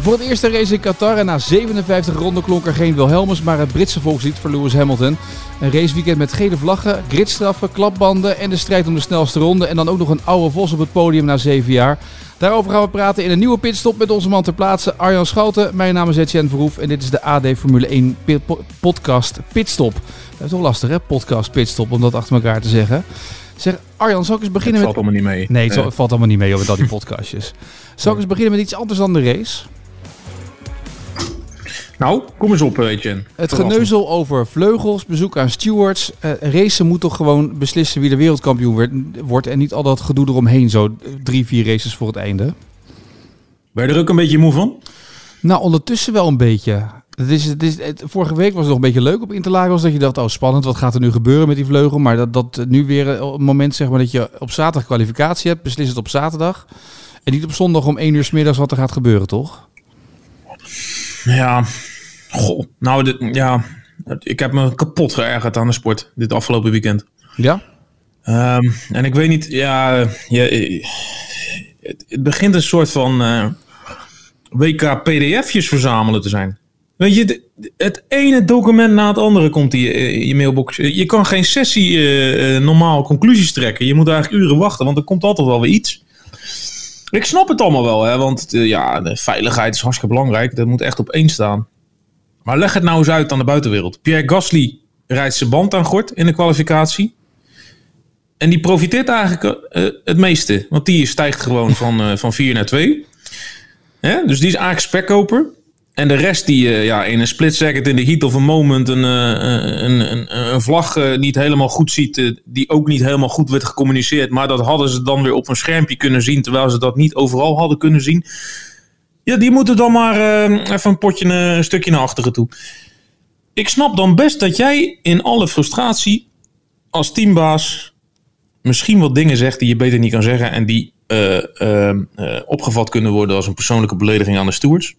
Voor het eerste race in Qatar en na 57 ronden klonk er geen Wilhelmus, maar het Britse volkslied voor Lewis Hamilton. Een raceweekend met gele vlaggen, gridstraffen, klapbanden en de strijd om de snelste ronde. En dan ook nog een oude vos op het podium na 7 jaar. Daarover gaan we praten in een nieuwe pitstop met onze man ter plaatse, Arjan Schouten. Mijn naam is Etienne Verhoef en dit is de AD Formule 1 pi- po- podcast Pitstop. Dat is toch lastig hè, podcast Pitstop, om dat achter elkaar te zeggen. Zeg, Arjan, zal ik eens beginnen Het met... valt allemaal niet mee. Nee, het, valt allemaal niet mee over al die podcastjes. Zal ik eens beginnen met iets anders dan de race? Nou, kom eens op, eh, Etienne. Het geneuzel over vleugels, bezoek aan stewards. eh racen moet toch gewoon beslissen wie de wereldkampioen werd- wordt. En niet al dat gedoe eromheen, zo drie, vier races voor het einde. Ben je er ook een beetje moe van? Nou, ondertussen wel een beetje. Het is, het is, het- vorige week was het nog een beetje leuk op Interlagos. Dat je dacht, oh spannend, wat gaat er nu gebeuren met die vleugel? Maar dat, dat nu weer een moment zeg maar, dat je op zaterdag kwalificatie hebt. Beslis het op zaterdag. En niet op zondag om één uur 's middags wat er gaat gebeuren, toch? Ja, goh. Nou, dit, ja, ik heb me kapot geërgerd aan de sport dit afgelopen weekend. Ja? Ehm, en ik weet niet, ja, je, eh, het, het begint een soort van eh, WK PDF'jes verzamelen te zijn. Weet je, het ene document na het andere komt in je, in je mailbox. Je kan geen sessie eh, eh, normaal conclusies trekken. Je moet eigenlijk uren wachten, want er komt altijd wel weer iets. Ik snap het allemaal wel, hè, want eh, ja, de veiligheid is hartstikke belangrijk. Dat moet echt op één staan. Maar leg het nou eens uit aan de buitenwereld. Pierre Gasly rijdt zijn band aan gort in de kwalificatie. En die profiteert eigenlijk eh, het meeste. Want die stijgt gewoon van, eh, van 4 naar 2. Hè? Dus die is eigenlijk spekkoper. En de rest die eh, ja, in een split second in de heat of a moment een, eh, een, een, vlag eh, niet helemaal goed ziet. eh, die ook niet helemaal goed werd gecommuniceerd. Maar dat hadden ze dan weer op een schermpje kunnen zien. Terwijl ze dat niet overal hadden kunnen zien. Ja, die moeten dan maar eh, even een potje eh, een stukje naar achteren toe. Ik snap dan best dat jij in alle frustratie als teambaas misschien wat dingen zegt die je beter niet kan zeggen en die eh, eh, eh, opgevat kunnen worden als een persoonlijke belediging aan de stewards.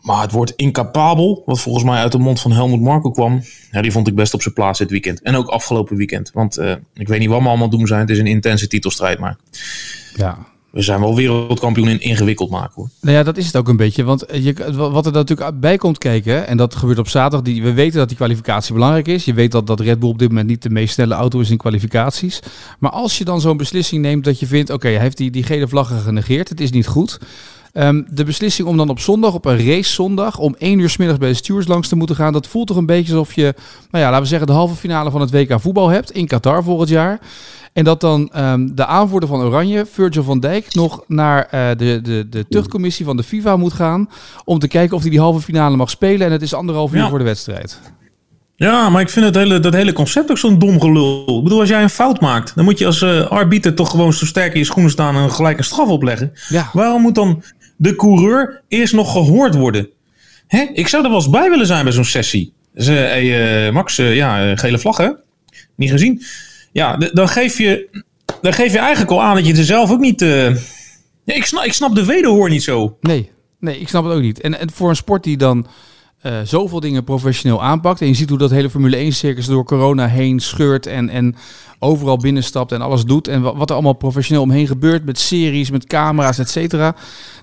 Maar het woord incapabel, wat volgens mij uit de mond van Helmut Marko kwam, ja, die vond ik best op zijn plaats dit weekend. En ook afgelopen weekend. Want ik weet niet wat we allemaal doen zijn. Het is een intense titelstrijd, maar Ja. We zijn wel wereldkampioen in ingewikkeld maken hoor. Nou ja, dat is het ook een beetje. Want je, wat er natuurlijk bij komt kijken, en dat gebeurt op zaterdag, die, we weten dat die kwalificatie belangrijk is. Je weet dat, dat Red Bull op dit moment niet de meest snelle auto is in kwalificaties. Maar als je dan zo'n beslissing neemt dat je vindt, oké, hij heeft die, die gele vlaggen genegeerd, het is niet goed. Ehm, de beslissing om dan op zondag, op een race zondag, om één uur 's middags bij de stewards langs te moeten gaan, dat voelt toch een beetje alsof je, nou ja, laten we zeggen, de halve finale van het WK voetbal hebt in Qatar volgend jaar. En dat dan ehm, de aanvoerder van Oranje, Virgil van Dijk, nog naar eh, de, de, de tuchtcommissie van de FIFA moet gaan. Om te kijken of hij die halve finale mag spelen. En het is anderhalf uur Ja. voor de wedstrijd. Ja, maar ik vind het hele, dat hele concept ook zo'n dom gelul. Ik bedoel, als jij een fout maakt, dan moet je als eh, arbiter toch gewoon zo sterk in je schoenen staan en gelijk een straf opleggen. Ja. Waarom moet dan de coureur eerst nog gehoord worden? Hè? Ik zou er wel eens bij willen zijn bij zo'n sessie. Eh, Max, eh, ja, eh, gele vlag hè? Niet gezien? Ja, dan geef, je, dan geef je eigenlijk al aan dat je er zelf ook niet... Ja, ik, snap, ik snap de wederhoor niet zo. Nee, nee, ik snap het ook niet. En, en voor een sport die dan eh, zoveel dingen professioneel aanpakt. En je ziet hoe dat hele Formule 1 circus door corona heen scheurt. En, en overal binnenstapt en alles doet. En wa- wat er allemaal professioneel omheen gebeurt. Met series, met camera's, et cetera.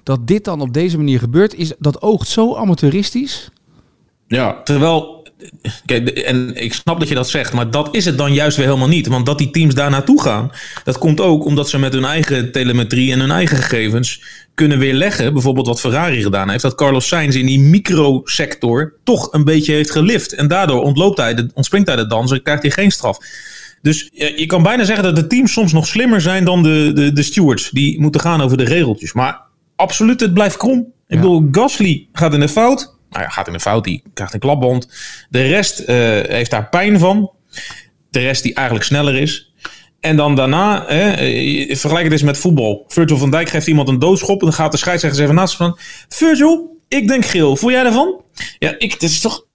Dat dit dan op deze manier gebeurt, is, dat oogt zo amateuristisch. Ja, terwijl. Kijk, en ik snap dat je dat zegt, maar dat is het dan juist weer helemaal niet. Want dat die teams daar naartoe gaan, dat komt ook omdat ze met hun eigen telemetrie en hun eigen gegevens kunnen weerleggen. Bijvoorbeeld wat Ferrari gedaan heeft, dat Carlos Sainz in die microsector toch een beetje heeft gelift. En daardoor ontloopt hij de, ontspringt hij de dans en krijgt hij geen straf. Dus je, je kan bijna zeggen dat de teams soms nog slimmer zijn dan de, de, de stewards. Die moeten gaan over de regeltjes. Maar absoluut, het blijft krom. Ik Ja. bedoel, Gasly gaat in de fout. Nou ja, gaat in de fout, die krijgt een klapband. De rest eh, heeft daar pijn van. De rest die eigenlijk sneller is. En dan daarna, hè, eh, vergelijk het eens met voetbal. Virgil van Dijk geeft iemand een doodschop. En dan gaat de scheidsrechter even naast van... Virgil, ik denk geel. Voel jij daarvan? Ja, ik, het is toch...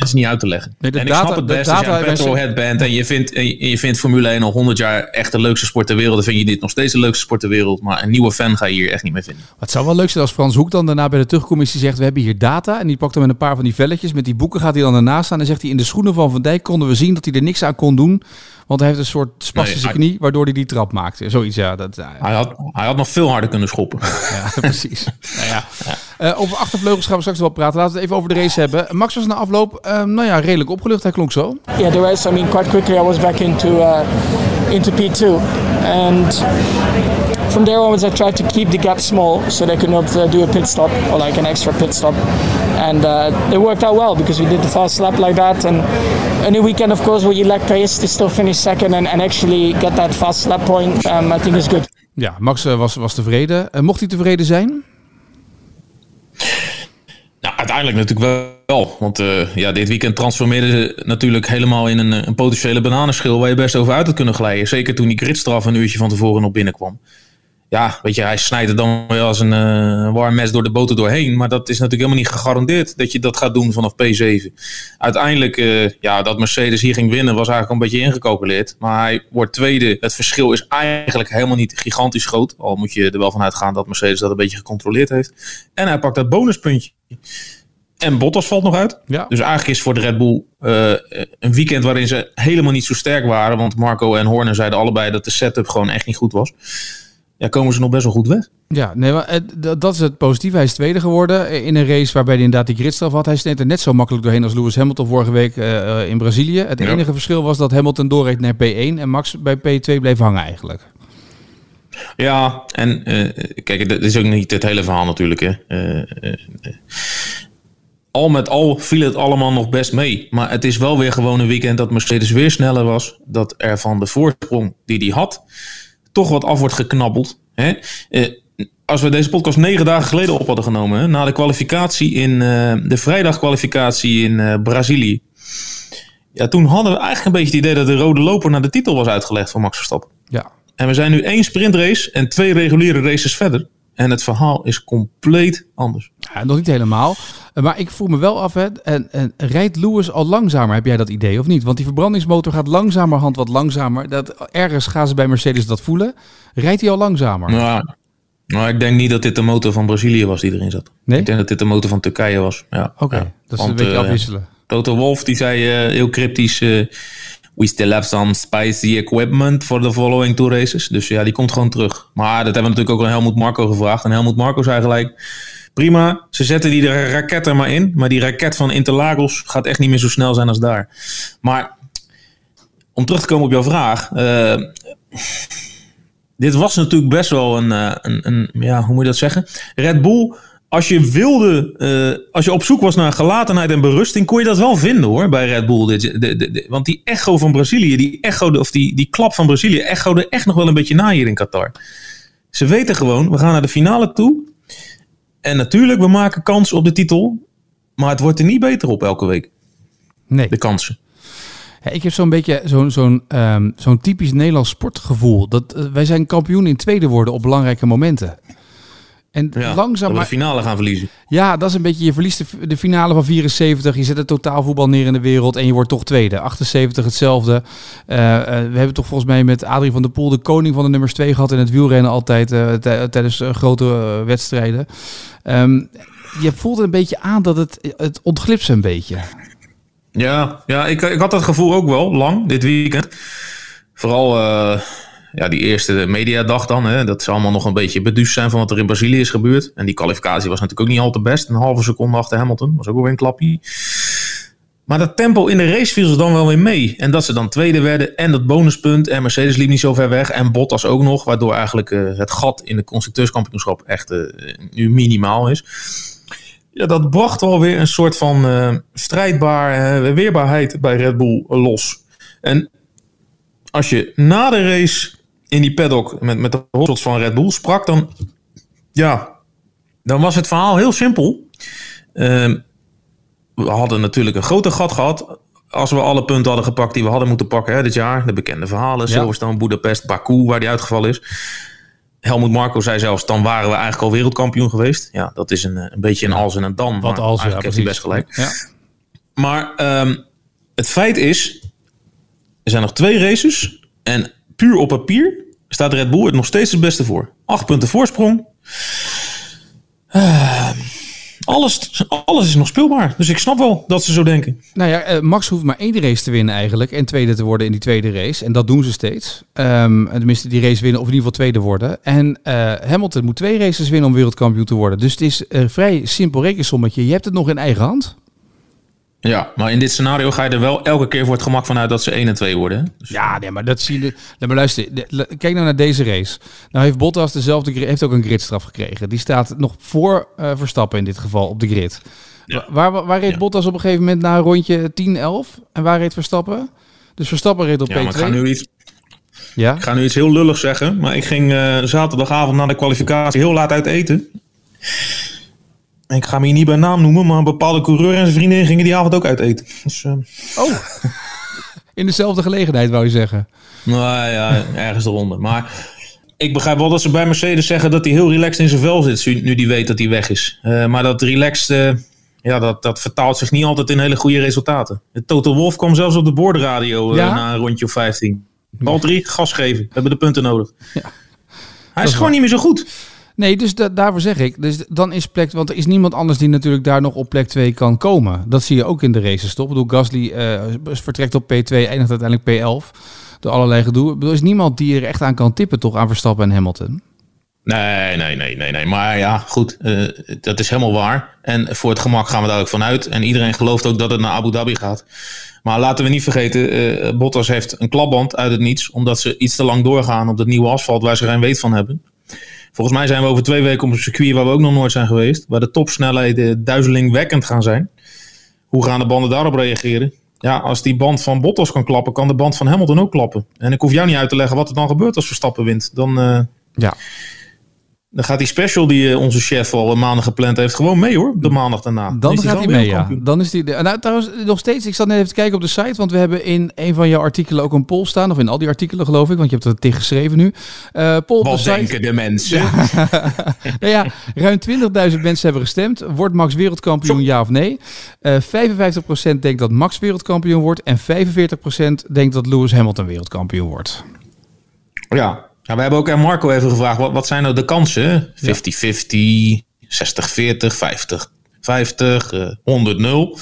Dat is niet uit te leggen. Nee, de en data- ik snap het best als je een petrolhead bent en je vindt, en je, vindt Formule 1 al 100 jaar echt de leukste sport ter wereld. Dan vind je dit nog steeds de leukste sport ter wereld. Maar een nieuwe fan ga je hier echt niet mee vinden. Maar het zou wel leuk zijn als Frans Hoek dan daarna bij de terugcommissie zegt... we hebben hier data en die pakt dan met een paar van die velletjes. Met die boeken gaat hij dan ernaast staan en zegt hij... in de schoenen van Van Dijk konden we zien dat hij er niks aan kon doen. Want hij heeft een soort spastische Nee, hij- knie waardoor hij die trap maakte. Zoiets, ja. Dat, ja, Hij had, hij had nog veel harder kunnen schoppen. ja, precies. nou ja. Eh, over achtervleugels gaan we straks wel praten. Laten we het even over de race hebben. Max was na afloop eh, nou ja, redelijk opgelucht. Hij klonk zo. Yeah, the race. I mean, quite quickly I was back into uh, into P2, and from there onwards I tried to keep the gap small so they could not uh, do a pit stop or like an extra pit stop, and uh, it worked out well because we did the fast lap like that. And a new weekend, of course, where you lack pace to still finish second and, and actually get that fast lap point, um, I think is good. Ja, Max eh, was, was tevreden. Eh, mocht hij tevreden zijn? Nou, uiteindelijk natuurlijk wel. Want eh, ja, dit weekend transformeerde ze natuurlijk helemaal in een, een potentiële bananenschil waar je best over uit had kunnen glijden. Zeker toen die gridstraf een uurtje van tevoren nog binnenkwam. Ja, weet je, hij snijdt er dan weer als een eh, warm mes door de boter doorheen. Maar dat is natuurlijk helemaal niet gegarandeerd dat je dat gaat doen vanaf P7. Uiteindelijk, eh, ja, dat Mercedes hier ging winnen was eigenlijk een beetje ingecalculeerd. Maar hij wordt tweede. Het verschil is eigenlijk helemaal niet gigantisch groot. Al moet je er wel van uitgaan dat Mercedes dat een beetje gecontroleerd heeft. En hij pakt dat bonuspuntje. En Bottas valt nog uit. Ja. Dus eigenlijk is voor de Red Bull eh, een weekend waarin ze helemaal niet zo sterk waren. Want Marco en Horner zeiden allebei dat de setup gewoon echt niet goed was. Ja, komen ze nog best wel goed weg. Ja, nee, maar, eh, dat is het positieve. Hij is tweede geworden eh, in een race waarbij hij inderdaad die gridstraf had. Hij sneed er net zo makkelijk doorheen als Lewis Hamilton vorige week eh, in Brazilië. Het Ja. enige verschil was dat Hamilton doorreed naar P1 en Max bij P2 bleef hangen eigenlijk. Ja, en eh, kijk, dat is ook niet het hele verhaal natuurlijk. Hè. Al met al viel het allemaal nog best mee. Maar het is wel weer gewoon een weekend dat Mercedes weer sneller was. Dat er van de voorsprong die hij had, toch wat af wordt geknabbeld. Hè? Eh, als we deze podcast negen dagen geleden op hadden genomen, hè, na de kwalificatie in eh, de vrijdagkwalificatie in eh, Brazilië. Ja, toen hadden we eigenlijk een beetje het idee dat de rode loper naar de titel was uitgelegd van Max Verstappen. Ja, En we zijn nu één sprintrace en twee reguliere races verder. En het verhaal is compleet anders. Ja, nog niet helemaal. Eh, Maar ik vroeg me wel af, hè, en, en, rijdt Lewis al langzamer? Heb jij dat idee of niet? Want die verbrandingsmotor gaat langzamerhand wat langzamer. Dat, ergens gaan ze bij Mercedes dat voelen. Rijdt hij al langzamer? Nou, nou, ik denk niet dat dit de motor van Brazilië was die erin zat. Nee? Ik denk dat dit de motor van Turkije was. Ja. Oké, Ja. dat is Want, een beetje eh, afwisselen. Toto Wolf die zei eh, heel cryptisch... We still have some spicy equipment for the following two races. Dus ja, die komt gewoon terug. Maar dat hebben we natuurlijk ook aan Helmut Marco gevraagd. En Helmut Marco zei gelijk... Prima, ze zetten die raket er maar in. Maar die raket van Interlagos gaat echt niet meer zo snel zijn als daar. Maar om terug te komen op jouw vraag. eh, dit was natuurlijk best wel een, eh, een, een, ja, hoe moet je dat zeggen? Red Bull, als je wilde, eh, als je op zoek was naar gelatenheid en berusting, kon je dat wel vinden hoor, bij Red Bull. De, de, de- want die echo van Brazilië, die echo, of die, die klap van Brazilië, echode echt nog wel een beetje na hier in Qatar. Ze weten gewoon, we gaan naar de finale toe. En natuurlijk, we maken kans op de titel. Maar het wordt er niet beter op elke week, Nee. de kansen. Ja, ik heb zo'n beetje zo'n zo'n ehm, zo'n typisch Nederlands sportgevoel. Dat, eh, wij zijn kampioen in tweede worden op belangrijke momenten. En Ja, langzaam maar... de finale gaan verliezen. Ja, dat is een beetje... Je verliest de, de finale van 74. Je zet het totaalvoetbal neer in de wereld. En je wordt toch tweede. 78 hetzelfde. Eh, eh, we hebben toch volgens mij met Adrie van der Poel... de koning van de nummers 2 gehad in het wielrennen altijd. eh, tij- tijdens grote wedstrijden. Ehm, je voelt een beetje aan dat het, het ontglipt ze een beetje. Ja, ja ik, ik had dat gevoel ook wel lang dit weekend. Vooral ja, die eerste mediadag dan. Hè, dat ze allemaal nog een beetje beduusd zijn van wat er in Brazilië is gebeurd. En die kwalificatie was natuurlijk ook niet al te best. Een halve seconde achter Hamilton. Was ook weer een klappie. Maar dat tempo in de race viel ze dan wel weer mee. En dat ze dan tweede werden. En dat bonuspunt. En Mercedes liep niet zo ver weg. En Bottas ook nog. Waardoor eigenlijk eh, het gat in de constructeurskampioenschap echt eh, nu minimaal is. Ja, dat bracht wel weer een soort van eh, strijdbaar weerbaarheid bij Red Bull los. En als je na de race in die paddock met, met de hotshots van Red Bull sprak, dan, ja, dan was het verhaal heel simpel. Ehm, we hadden natuurlijk een groter gat gehad als we alle punten hadden gepakt die we hadden moeten pakken hè, dit jaar. De bekende verhalen, Silverstone, Budapest, Baku, waar die uitgevallen is. Helmut Marco zei zelfs, dan waren we eigenlijk al wereldkampioen geweest. Ja, dat is een, een beetje een als en een dan. Wat als, ja, eigenlijk heeft hij best gelijk. Ja. Maar ehm, het feit is, er zijn nog twee races. En puur op papier staat Red Bull er nog steeds het beste voor. Acht punten voorsprong. Ehm, alles, alles is nog speelbaar. Dus ik snap wel dat ze zo denken. Nou ja, eh, Max hoeft maar één race te winnen eigenlijk. En tweede te worden in die tweede race. En dat doen ze steeds. Ehm, tenminste, die race winnen of in ieder geval tweede worden. En eh, Hamilton moet twee races winnen om wereldkampioen te worden. Dus het is een vrij simpel rekensommetje. Je hebt het nog in eigen hand. Ja, maar in dit scenario ga je er wel elke keer voor het gemak vanuit dat ze 1 en 2 worden. Dus- Ja, nee, maar dat zie je. Maar luister, kijk nou naar deze race. Nou heeft Bottas dezelfde heeft ook een gridstraf gekregen. Die staat nog voor eh, Verstappen in dit geval op de grid. Ja. Waar, waar, waar reed Ja. Bottas op een gegeven moment na een rondje 10-11? En waar reed Verstappen? Dus Verstappen reed op Ja, maar ik P2. ga, nu iets, Ja? ik ga nu iets heel lulligs zeggen. Maar ik ging eh, zaterdagavond na de kwalificatie heel laat uit eten. Ik ga me hier niet bij naam noemen, maar een bepaalde coureur en zijn vriendin gingen die avond ook uit eten. Dus, eh, Oh. In dezelfde gelegenheid wou je zeggen. Nou ja, ergens eronder. Maar ik begrijp wel dat ze bij Mercedes zeggen dat hij heel relaxed in zijn vel zit. Nu die weet dat hij weg is. Eh, maar dat relaxed, eh, ja, dat, dat vertaalt zich niet altijd in hele goede resultaten. De Toto Wolf kwam zelfs op de boordradio Ja? na een rondje of 15. Bal 3, gas geven. We hebben de punten nodig. Ja. Hij is is gewoon niet meer zo goed. Nee, dus da- daarvoor zeg ik. Dus dan is plek. Want er is niemand anders die natuurlijk daar nog op plek 2 kan komen. Dat zie je ook in de races, toch? Ik bedoel, Gasly eh, vertrekt op P2, eindigt uiteindelijk P11. Door allerlei gedoe. Er is niemand die er echt aan kan tippen, toch? Aan Verstappen en Hamilton. Nee, nee, nee, nee, nee. Maar ja, goed. eh, dat is helemaal waar. En voor het gemak gaan we daar ook vanuit. En iedereen gelooft ook dat het naar Abu Dhabi gaat. Maar laten we niet vergeten, eh, Bottas heeft een klapband uit het niets. Omdat ze iets te lang doorgaan op dat nieuwe asfalt waar ze geen weet van hebben. Volgens mij zijn we over twee weken op een circuit waar we ook nog nooit zijn geweest. Waar de topsnelheden duizelingwekkend gaan zijn. Hoe gaan de banden daarop reageren? Ja, als die band van Bottas kan klappen, kan de band van Hamilton ook klappen. En ik hoef jou niet uit te leggen wat er dan gebeurt als Verstappen wint. Dan, eh, Ja. Dan gaat die special die eh, onze chef al een maandag gepland heeft gewoon mee hoor. De maandag daarna. Dan is gaat hij mee, ja. Dan is die. de- Nou, trouwens, nog steeds. Ik zat net even te kijken op de site, want we hebben in een van jouw artikelen ook een poll staan, of in al die artikelen geloof ik, want je hebt het tegen geschreven nu. Eh poll op de site. denken de mensen? Nou ja, ruim 20.000 mensen hebben gestemd. Wordt Max wereldkampioen, ja of nee? Eh 55% denkt dat Max wereldkampioen wordt en 45% denkt dat Lewis Hamilton wereldkampioen wordt. Ja. Ja, we hebben ook aan Marco even gevraagd. Wat, wat zijn nou de kansen? 50-50, 60-40, 50-50, eh 100-0.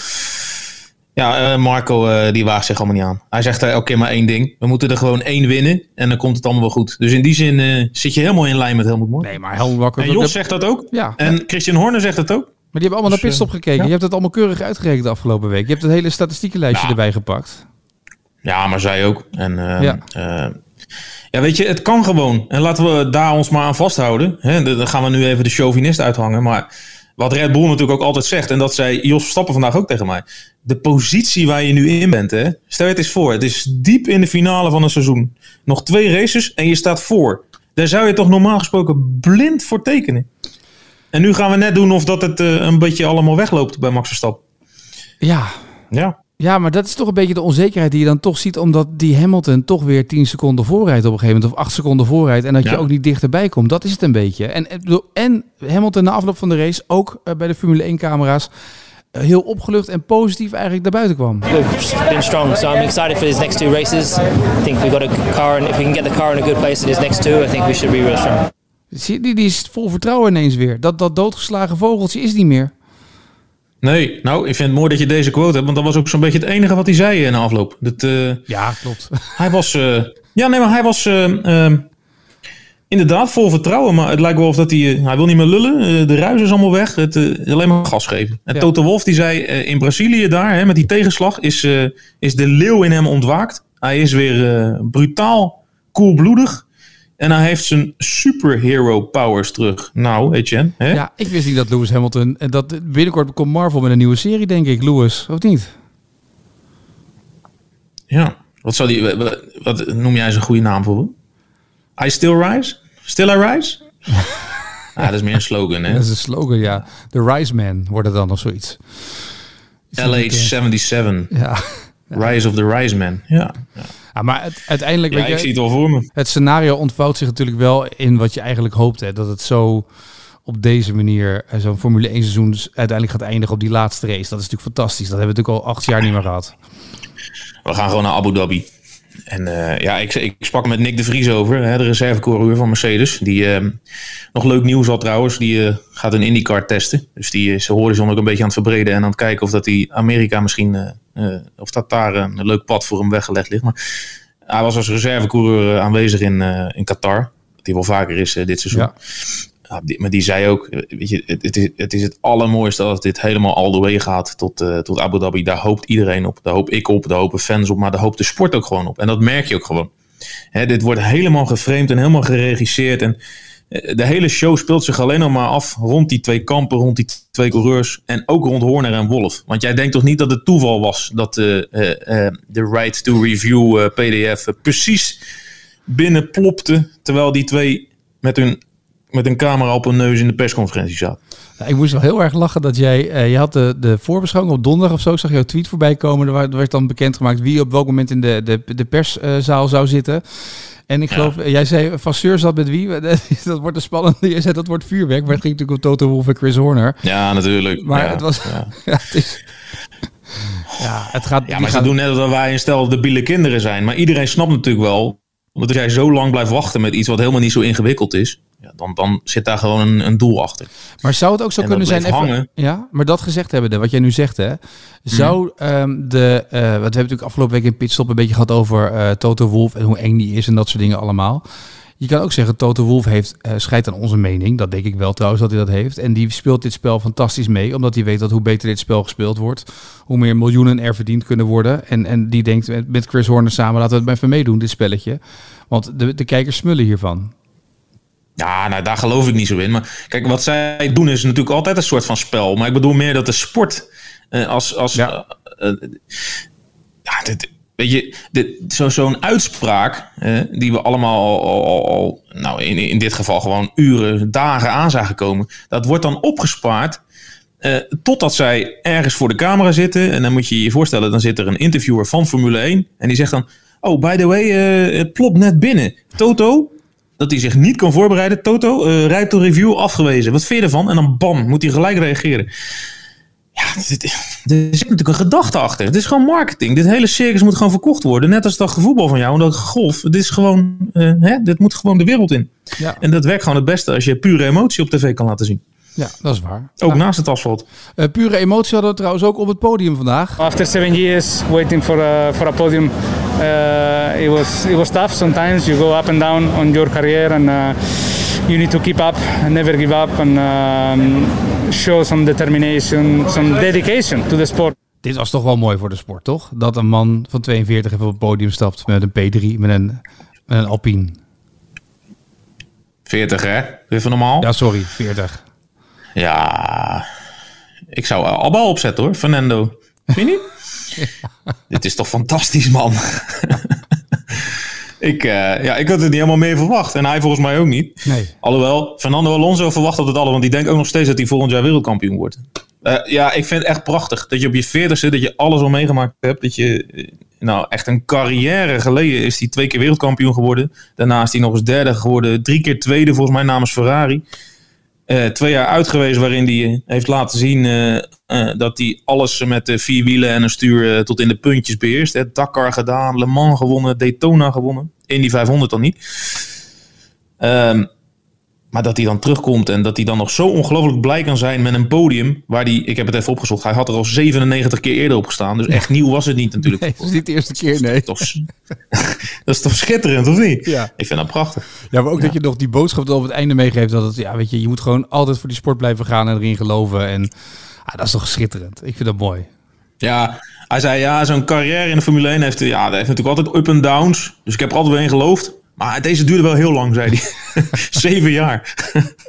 Ja, eh, Marco eh, die waagt zich allemaal niet aan. Hij zegt eh, elke keer maar één ding. We moeten er gewoon één winnen en dan komt het allemaal wel goed. Dus in die zin eh, zit je helemaal in lijn met Helmut Marko. Nee, maar Helmut Marko... En Jos zegt dat ook. Ja, En Christian Horner zegt het ook. maar die hebben allemaal naar Dus, pitstop eh, gekeken. ja. Je hebt het allemaal keurig uitgerekend de afgelopen week. Je hebt het hele statistiekenlijstje erbij gepakt. Ja, maar zij ook. En eh, Ja. ja. Ja, weet je, het kan gewoon. En laten we daar ons maar aan vasthouden. Hè, dan gaan we nu even de chauvinist uithangen. Maar wat Red Bull natuurlijk ook altijd zegt, en dat zei Jos Verstappen vandaag ook tegen mij. De positie waar je nu in bent, hè, stel je het eens voor. Het is diep in de finale van een seizoen. Nog twee races en je staat voor. Daar zou je toch normaal gesproken blind voor tekenen. En nu gaan we net doen of dat het eh, een beetje allemaal wegloopt bij Max Verstappen. Ja, Ja. Ja, maar dat is toch een beetje de onzekerheid die je dan toch ziet, omdat die Hamilton toch weer 10 seconden voorrijdt op een gegeven moment, of 8 seconden voorrijdt, en dat je ook niet dichterbij komt. Dat is het een beetje. En, en, bedoel, en Hamilton na afloop van de race, ook eh, bij de Formule 1-camera's, eh, heel opgelucht en positief eigenlijk naar buiten kwam. We've been strong, so I'm excited for these next two races. I think we've got a car, and if we can get the car in a good place in these next two, I think we should be really strong. Die, die is vol vertrouwen ineens weer. Dat, dat doodgeslagen vogeltje is niet meer. Nee, nou, ik vind het mooi dat je deze quote hebt, want dat was ook zo'n beetje het enige wat hij zei in de afloop. Dat, eh, Ja, klopt. hij was, eh, ja, nee, maar hij was eh, eh, inderdaad vol vertrouwen, maar het lijkt wel of dat hij, eh, hij wil niet meer lullen. Eh, de ruis is allemaal weg, het, eh, alleen maar gas geven. En Ja. Toto Wolf die zei eh, in Brazilië daar, hè, met die tegenslag, is, eh, is de leeuw in hem ontwaakt. Hij is weer eh, brutaal, koelbloedig. En hij heeft zijn superhero powers terug. Nou, Etienne, hè? Ja, ik wist niet dat Lewis Hamilton, en dat binnenkort komt Marvel met een nieuwe serie, denk ik, Lewis, of niet? Ja. Wat, zou die, wat, wat noem jij een goede naam voor? I still rise? Still I rise? ja, dat is meer een slogan, hè? Dat is een slogan, ja. The Rise Man wordt het dan of zoiets. LH77. Ja. Rise of the Rise Man. Ja. Ah, Ja, maar het, uiteindelijk, ja, weet je, ik zie het wel voor me. het scenario ontvouwt zich natuurlijk wel in wat je eigenlijk hoopt. Hè, dat het zo op deze manier eh, zo'n Formule 1 seizoen dus uiteindelijk gaat eindigen op die laatste race. Dat is natuurlijk fantastisch. Dat hebben we natuurlijk al acht jaar niet meer gehad. We gaan gewoon naar Abu Dhabi. En uh, ja, ik, ik sprak met Nick de Vries over, hè, de reservecoureur van Mercedes. Die uh, nog leuk nieuws had trouwens. Die uh, gaat een IndyCar testen. Dus die is horizon ook een beetje aan het verbreden. En aan het kijken of dat die Amerika misschien, of dat daar een leuk pad voor hem weggelegd ligt. Maar hij was als reservecoureur aanwezig in, in Qatar. Die wel vaker is dit seizoen. Maar die zei ook, weet je, het, is, het is het allermooiste als dit helemaal all the way gaat tot, uh, tot Abu Dhabi. Daar hoopt iedereen op. Daar hoop ik op, daar hopen fans op, maar daar hoopt de sport ook gewoon op. En dat merk je ook gewoon. Hè, dit wordt helemaal geframed en helemaal geregisseerd. En de hele show speelt zich alleen nog maar af rond die twee kampen, rond die twee coureurs. En ook rond Horner en Wolf. Want jij denkt toch niet dat het toeval was dat de, uh, uh, de Right to Review PDF precies binnen plopte. Terwijl die twee met hun met een camera op hun neus in de persconferentie zat. Nou, ik moest wel heel erg lachen dat jij, uh, je had de, de voorbeschouwing op donderdag of zo, ik zag jouw tweet voorbij komen. Er werd dan bekendgemaakt wie op welk moment in de, de, de perszaal uh, zou zitten. En ik geloof, ja. jij zei, Vasseur zat met wie? dat wordt een spannende. Je zei dat wordt vuurwerk, maar het ging natuurlijk om Toto Wolff en Chris Horner. Ja, natuurlijk. Maar ja, het was, ja. het is... Ja, het gaat. Ja, maar ze doen net alsof wij een stel debiele kinderen zijn. Maar iedereen snapt natuurlijk wel. Als jij zo lang blijft wachten met iets wat helemaal niet zo ingewikkeld is ja, dan, dan zit daar gewoon een, een doel achter. Maar zou het ook zo En kunnen zijn... even- hangen. ja, maar dat gezegd hebben, wat jij nu zegt, hè. Zou ehm, de... eh, want we hebben natuurlijk afgelopen week in Pitstop een beetje gehad over eh, Toto Wolf en hoe eng die is en dat soort dingen allemaal. Je kan ook zeggen, Toto Wolf heeft eh scheidt aan onze mening. Dat denk ik wel trouwens dat hij dat heeft. En die speelt dit spel fantastisch mee. Omdat hij weet dat hoe beter dit spel gespeeld wordt, hoe meer miljoenen er verdiend kunnen worden. En, en die denkt met- met Chris Horner samen, laten we het maar even meedoen, dit spelletje. Want de, de kijkers smullen hiervan. Ja, nou daar geloof ik niet zo in. Maar kijk, wat zij doen is natuurlijk altijd een soort van spel. Maar ik bedoel meer dat de sport eh, als... als Ja. eh, eh, ja, dit, weet je, dit, zo, zo'n uitspraak die we allemaal al, al, nou in, in dit geval gewoon uren, dagen aan zagen komen. Dat wordt dan opgespaard eh, totdat zij ergens voor de camera zitten. En dan moet je je voorstellen, dan zit er een interviewer van Formule 1. En die zegt dan, oh, by the way, eh, het plopt net binnen. Toto, dat hij zich niet kan voorbereiden. Toto, eh rijdt de review afgewezen. Wat vind je ervan? En dan bam, moet hij gelijk reageren. Ja, dit- er zit natuurlijk een gedachte achter. Het is gewoon marketing. Dit hele circus moet gewoon verkocht worden. Net als dat voetbal van jou en dat golf. Dit is gewoon, eh, hè, dit moet gewoon de wereld in. Ja, En dat werkt gewoon het beste als je pure emotie op tv kan laten zien. Ja dat is waar. Ook naast het asfalt. Eh, pure emotie hadden we trouwens ook op het podium vandaag. After seven years waiting for a, for a podium, uh, it was it was tough. Sometimes you go up and down on your career, and uh, you need to keep up and never give up, and show some determination, some dedication to the sport. Dit was toch wel mooi voor de sport, toch? Dat een man van 42 even op het podium stapt met een P3, met een, met een Alpine. 40 hè? Even normaal. Ja, sorry, 40. Ja, ik zou Abba opzetten hoor, Fernando. Vind je niet? Dit is toch fantastisch, man. ik, eh, ja, ik had het niet helemaal meer verwacht. En hij volgens mij ook niet. Nee. Alhoewel, Fernando Alonso verwacht dat het alle, want die denkt ook nog steeds dat hij volgend jaar wereldkampioen wordt. Eh, ja, ik vind het echt prachtig dat je op je veertigste, dat je alles al meegemaakt hebt. Dat je, eh, nou echt een carrière geleden is hij twee keer wereldkampioen geworden. Daarna is hij nog eens derde geworden. Drie keer tweede volgens mij namens Ferrari. Eh, twee jaar uit geweest waarin hij heeft laten zien eh, eh, dat hij alles met eh, vier wielen en een stuur tot in de puntjes beheerst. Dakar gedaan, Le Mans gewonnen, Daytona gewonnen. Indy 500 dan niet. Ehm, maar dat hij dan terugkomt en dat hij dan nog zo ongelooflijk blij kan zijn met een podium. Waar hij, ik heb het even opgezocht, hij had er al 97 keer eerder op gestaan. Dus echt nieuw was het niet natuurlijk. Nee, dat is niet de eerste keer, nee. Toch, dat is toch schitterend, of niet? Ja. Ik vind dat prachtig. Ja, maar ook dat je nog die boodschap er op het einde meegeeft. Dat het, ja, weet je, je moet gewoon altijd voor die sport blijven gaan en erin geloven. En ah, dat is toch schitterend. Ik vind dat mooi. Ja, hij zei ja, zo'n carrière in de Formule 1 heeft, ja, dat heeft natuurlijk altijd up en downs. Dus ik heb er altijd wel in geloofd. Maar deze duurde wel heel lang, zei hij. Zeven jaar.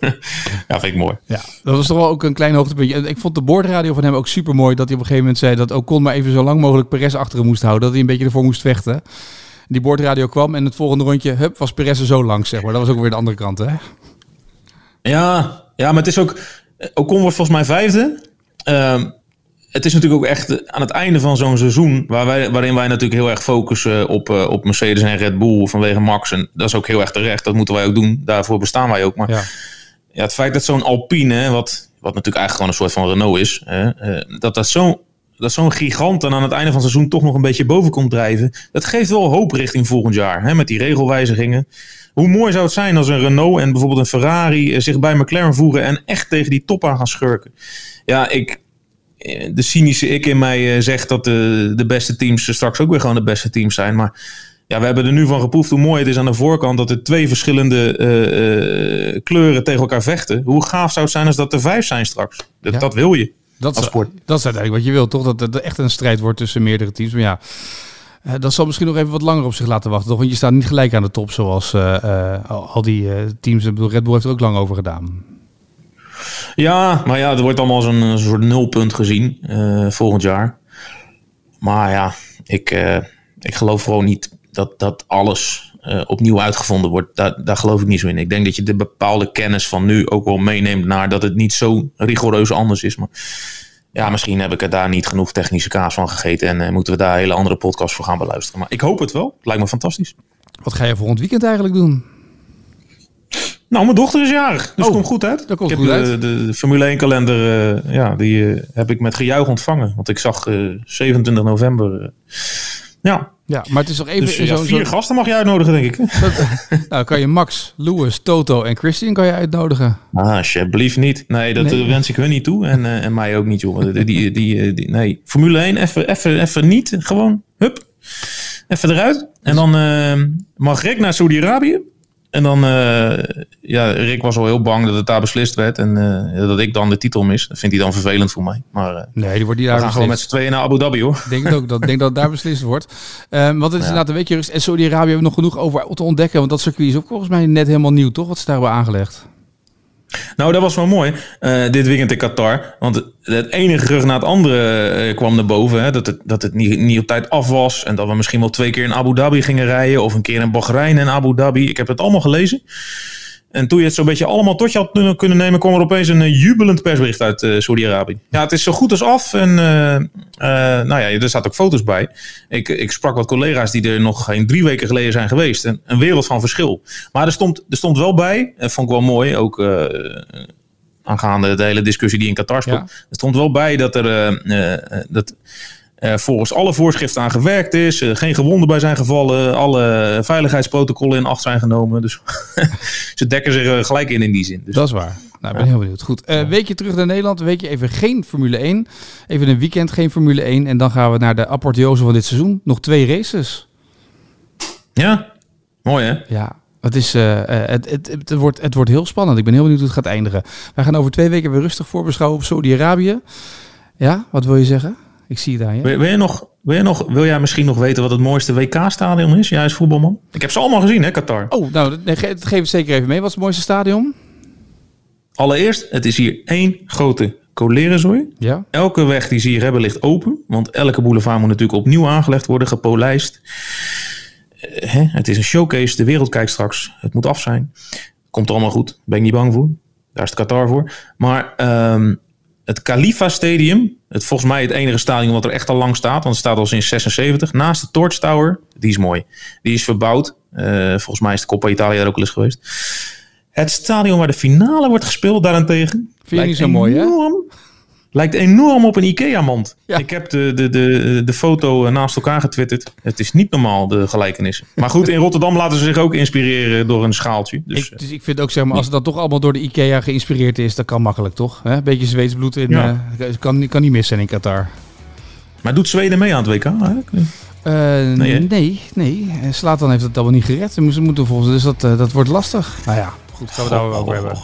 ja, vind ik mooi. Ja, dat was toch wel ook een klein hoogtepuntje. Ik vond de boordradio van hem ook super mooi. Dat hij op een gegeven moment zei dat Ocon maar even zo lang mogelijk Perez achter hem moest houden. Dat hij een beetje ervoor moest vechten. Die boordradio kwam en het volgende rondje, hup, was Perez er zo langs, zeg maar. Dat was ook weer de andere kant, hè? Ja, ja, maar het is ook... Ocon wordt volgens mij vijfde. Ehm, het is natuurlijk ook echt aan het einde van zo'n seizoen, waar wij, waarin wij natuurlijk heel erg focussen op, uh, op Mercedes en Red Bull vanwege Max. En dat is ook heel erg terecht, dat moeten wij ook doen. Daarvoor bestaan wij ook. Maar ja, ja het feit dat zo'n Alpine, wat, wat natuurlijk eigenlijk gewoon een soort van Renault is, uh, dat dat zo'n dat zo'n gigant dan aan het einde van het seizoen toch nog een beetje boven komt drijven. Dat geeft wel hoop richting volgend jaar. Hè, met die regelwijzigingen. Hoe mooi zou het zijn als een Renault en bijvoorbeeld een Ferrari eh, zich bij McLaren voeren en echt tegen die top aan gaan schurken. Ja, ik, eh, de cynische ik in mij eh, zegt dat de, de beste teams straks ook weer gewoon de beste teams zijn. Maar ja, we hebben er nu van geproefd hoe mooi het is aan de voorkant dat er twee verschillende kleuren tegen elkaar vechten. Hoe gaaf zou het zijn als dat er vijf zijn straks? Dat, dat wil je. Dat is, dat is uiteindelijk wat je wil, toch? Dat het echt een strijd wordt tussen meerdere teams. Maar ja, dat zal misschien nog even wat langer op zich laten wachten. Toch? Want je staat niet gelijk aan de top zoals uh, al die teams. Red Bull heeft er ook lang over gedaan. Ja, maar ja, er wordt allemaal zo'n soort nulpunt gezien volgend jaar. Maar ja, ik, ik geloof gewoon niet dat, dat alles opnieuw uitgevonden wordt. Daar, daar geloof ik niet zo in. Ik denk dat je de bepaalde kennis van nu ook wel meeneemt naar dat het niet zo rigoureus anders is. Maar ja, misschien heb ik er daar niet genoeg technische kaas van gegeten. En moeten we daar hele andere podcasts voor gaan beluisteren. Maar ik hoop het wel. lijkt me fantastisch. Wat ga je volgend weekend eigenlijk doen? Nou, mijn dochter is jarig. Dus oh, komt goed uit. Dat komt ik goed heb uit. De, de, Formule 1 kalender, uh, ja, die uh, heb ik met gejuich ontvangen. Want ik zag 27 november. ja, ja, maar het is nog even... Dus, ja, vier zo... gasten mag je uitnodigen, denk ik. nou, kan je Max, Louis, Toto en Christian kan je uitnodigen. Ah, alsjeblieft niet. Nee, dat nee. wens ik hun niet toe. En, en mij ook niet, jongen. Die, die, die, die, nee, Formule 1, even, even, even niet. Gewoon, hup. Even eruit. En dan mag Rick naar Saudi-Arabië. En dan, uh, ja, Rick was al heel bang dat het daar beslist werd. En uh, dat ik dan de titel mis. Dat vindt hij dan vervelend voor mij. Maar uh, nee, die wordt die daar we gaan gewoon met z'n tweeën naar Abu Dhabi hoor. Ik denk ook dat, denk dat het daar beslist wordt. Um, want het is ja. inderdaad een weekje rust. En Saudi-Arabië hebben we nog genoeg over te ontdekken. Want dat circuit is ook volgens mij net helemaal nieuw, toch? Wat ze daar hebben aangelegd. Nou, dat was wel mooi. Uh, dit weekend in Qatar. Want het, ene gerucht na het andere uh, kwam naar boven. Hè, dat het, dat het niet, niet op tijd af was. En dat we misschien wel twee keer in Abu Dhabi gingen rijden. Of een keer in Bahrein en Abu Dhabi. Ik heb het allemaal gelezen. En toen je het zo'n beetje allemaal tot je had kunnen nemen, kwam er opeens een uh, jubelend persbericht uit uh, Saudi-Arabië. Ja, het is zo goed als af. En uh, nou ja, er zaten ook foto's bij. Ik, ik sprak wat collega's die er nog geen drie weken geleden zijn geweest. En een wereld van verschil. Maar er stond, er stond wel bij, en vond ik wel mooi, ook aangaande de hele discussie die in Qatar speelt. Ja. Er stond wel bij dat er dat uh, volgens alle voorschriften aan gewerkt is. Uh, geen gewonden bij zijn gevallen. Alle veiligheidsprotocollen in acht zijn genomen. Dus ze dekken zich uh, gelijk in in die zin. Dus. Dat is waar. Nou, ik ben heel benieuwd. Goed, uh, weekje terug naar Nederland. Weekje even geen Formule 1. Even een weekend geen Formule 1. En dan gaan we naar de apotheose van dit seizoen. Nog twee races. Ja, mooi hè? Ja, het, is, het, het, het, wordt, het wordt heel spannend. Ik ben heel benieuwd hoe het gaat eindigen. Wij gaan over twee weken weer rustig voorbeschouwen op Saudi-Arabië. Ja, wat wil je zeggen? Ik zie je daar, ja. Wil, wil, je nog, wil, je nog, wil jij misschien nog weten wat het mooiste WK-stadion is? Jij als voetbalman. Ik heb ze allemaal gezien, hè, Qatar. Oh, nou, geef het zeker even mee. Wat is het mooiste stadion? Allereerst, het is hier één grote colerenzooi. Ja. Elke weg die ze hier hebben ligt open. Want elke boulevard moet natuurlijk opnieuw aangelegd worden, gepolijst. Uh, hè? Het is een showcase, de wereld kijkt straks. Het moet af zijn. Komt allemaal goed, ben ik niet bang voor. Daar is het Qatar voor. Maar um, het Khalifa Stadium, het, volgens mij het enige stadion wat er echt al lang staat, want het staat al sinds 76, naast de Torch Tower, die is mooi. Die is verbouwd. Uh, volgens mij is de Coppa Italia er ook al eens geweest. Het stadion waar de finale wordt gespeeld daarentegen. Vind je niet zo mooi, hè? Lijkt enorm op een IKEA-mand. Ja. Ik heb de, de, de, de foto naast elkaar getwitterd. Het is niet normaal, de gelijkenis. Maar goed, in Rotterdam laten ze zich ook inspireren door een schaaltje. Dus, ik, dus ik vind ook, zeg maar, als het dan toch allemaal door de IKEA geïnspireerd is, dat kan makkelijk, toch? Een beetje Zweedsbloed in, ja. uh, kan, kan niet missen in Qatar. Maar doet Zweden mee aan het WK eigenlijk? Uh, nee, nee, nee. Slatan heeft het allemaal niet gered. Ze moeten volgens, dus dat, uh, dat wordt lastig. Nou ja, goed, gaan we daar wel over hebben.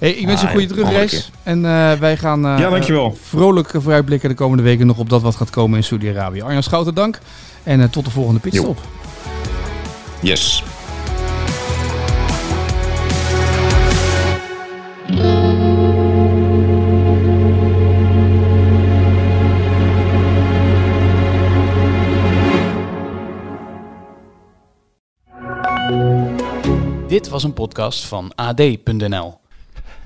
Hey, ik wens je een goede terugreis. En uh, wij gaan uh, ja, dankjewel. vrolijk vooruitblikken de komende weken nog op dat wat gaat komen in Saudi-Arabië. Arjan Schouten, dank. En uh, tot de volgende pitstop. Yes. Dit was een podcast van AD.nl.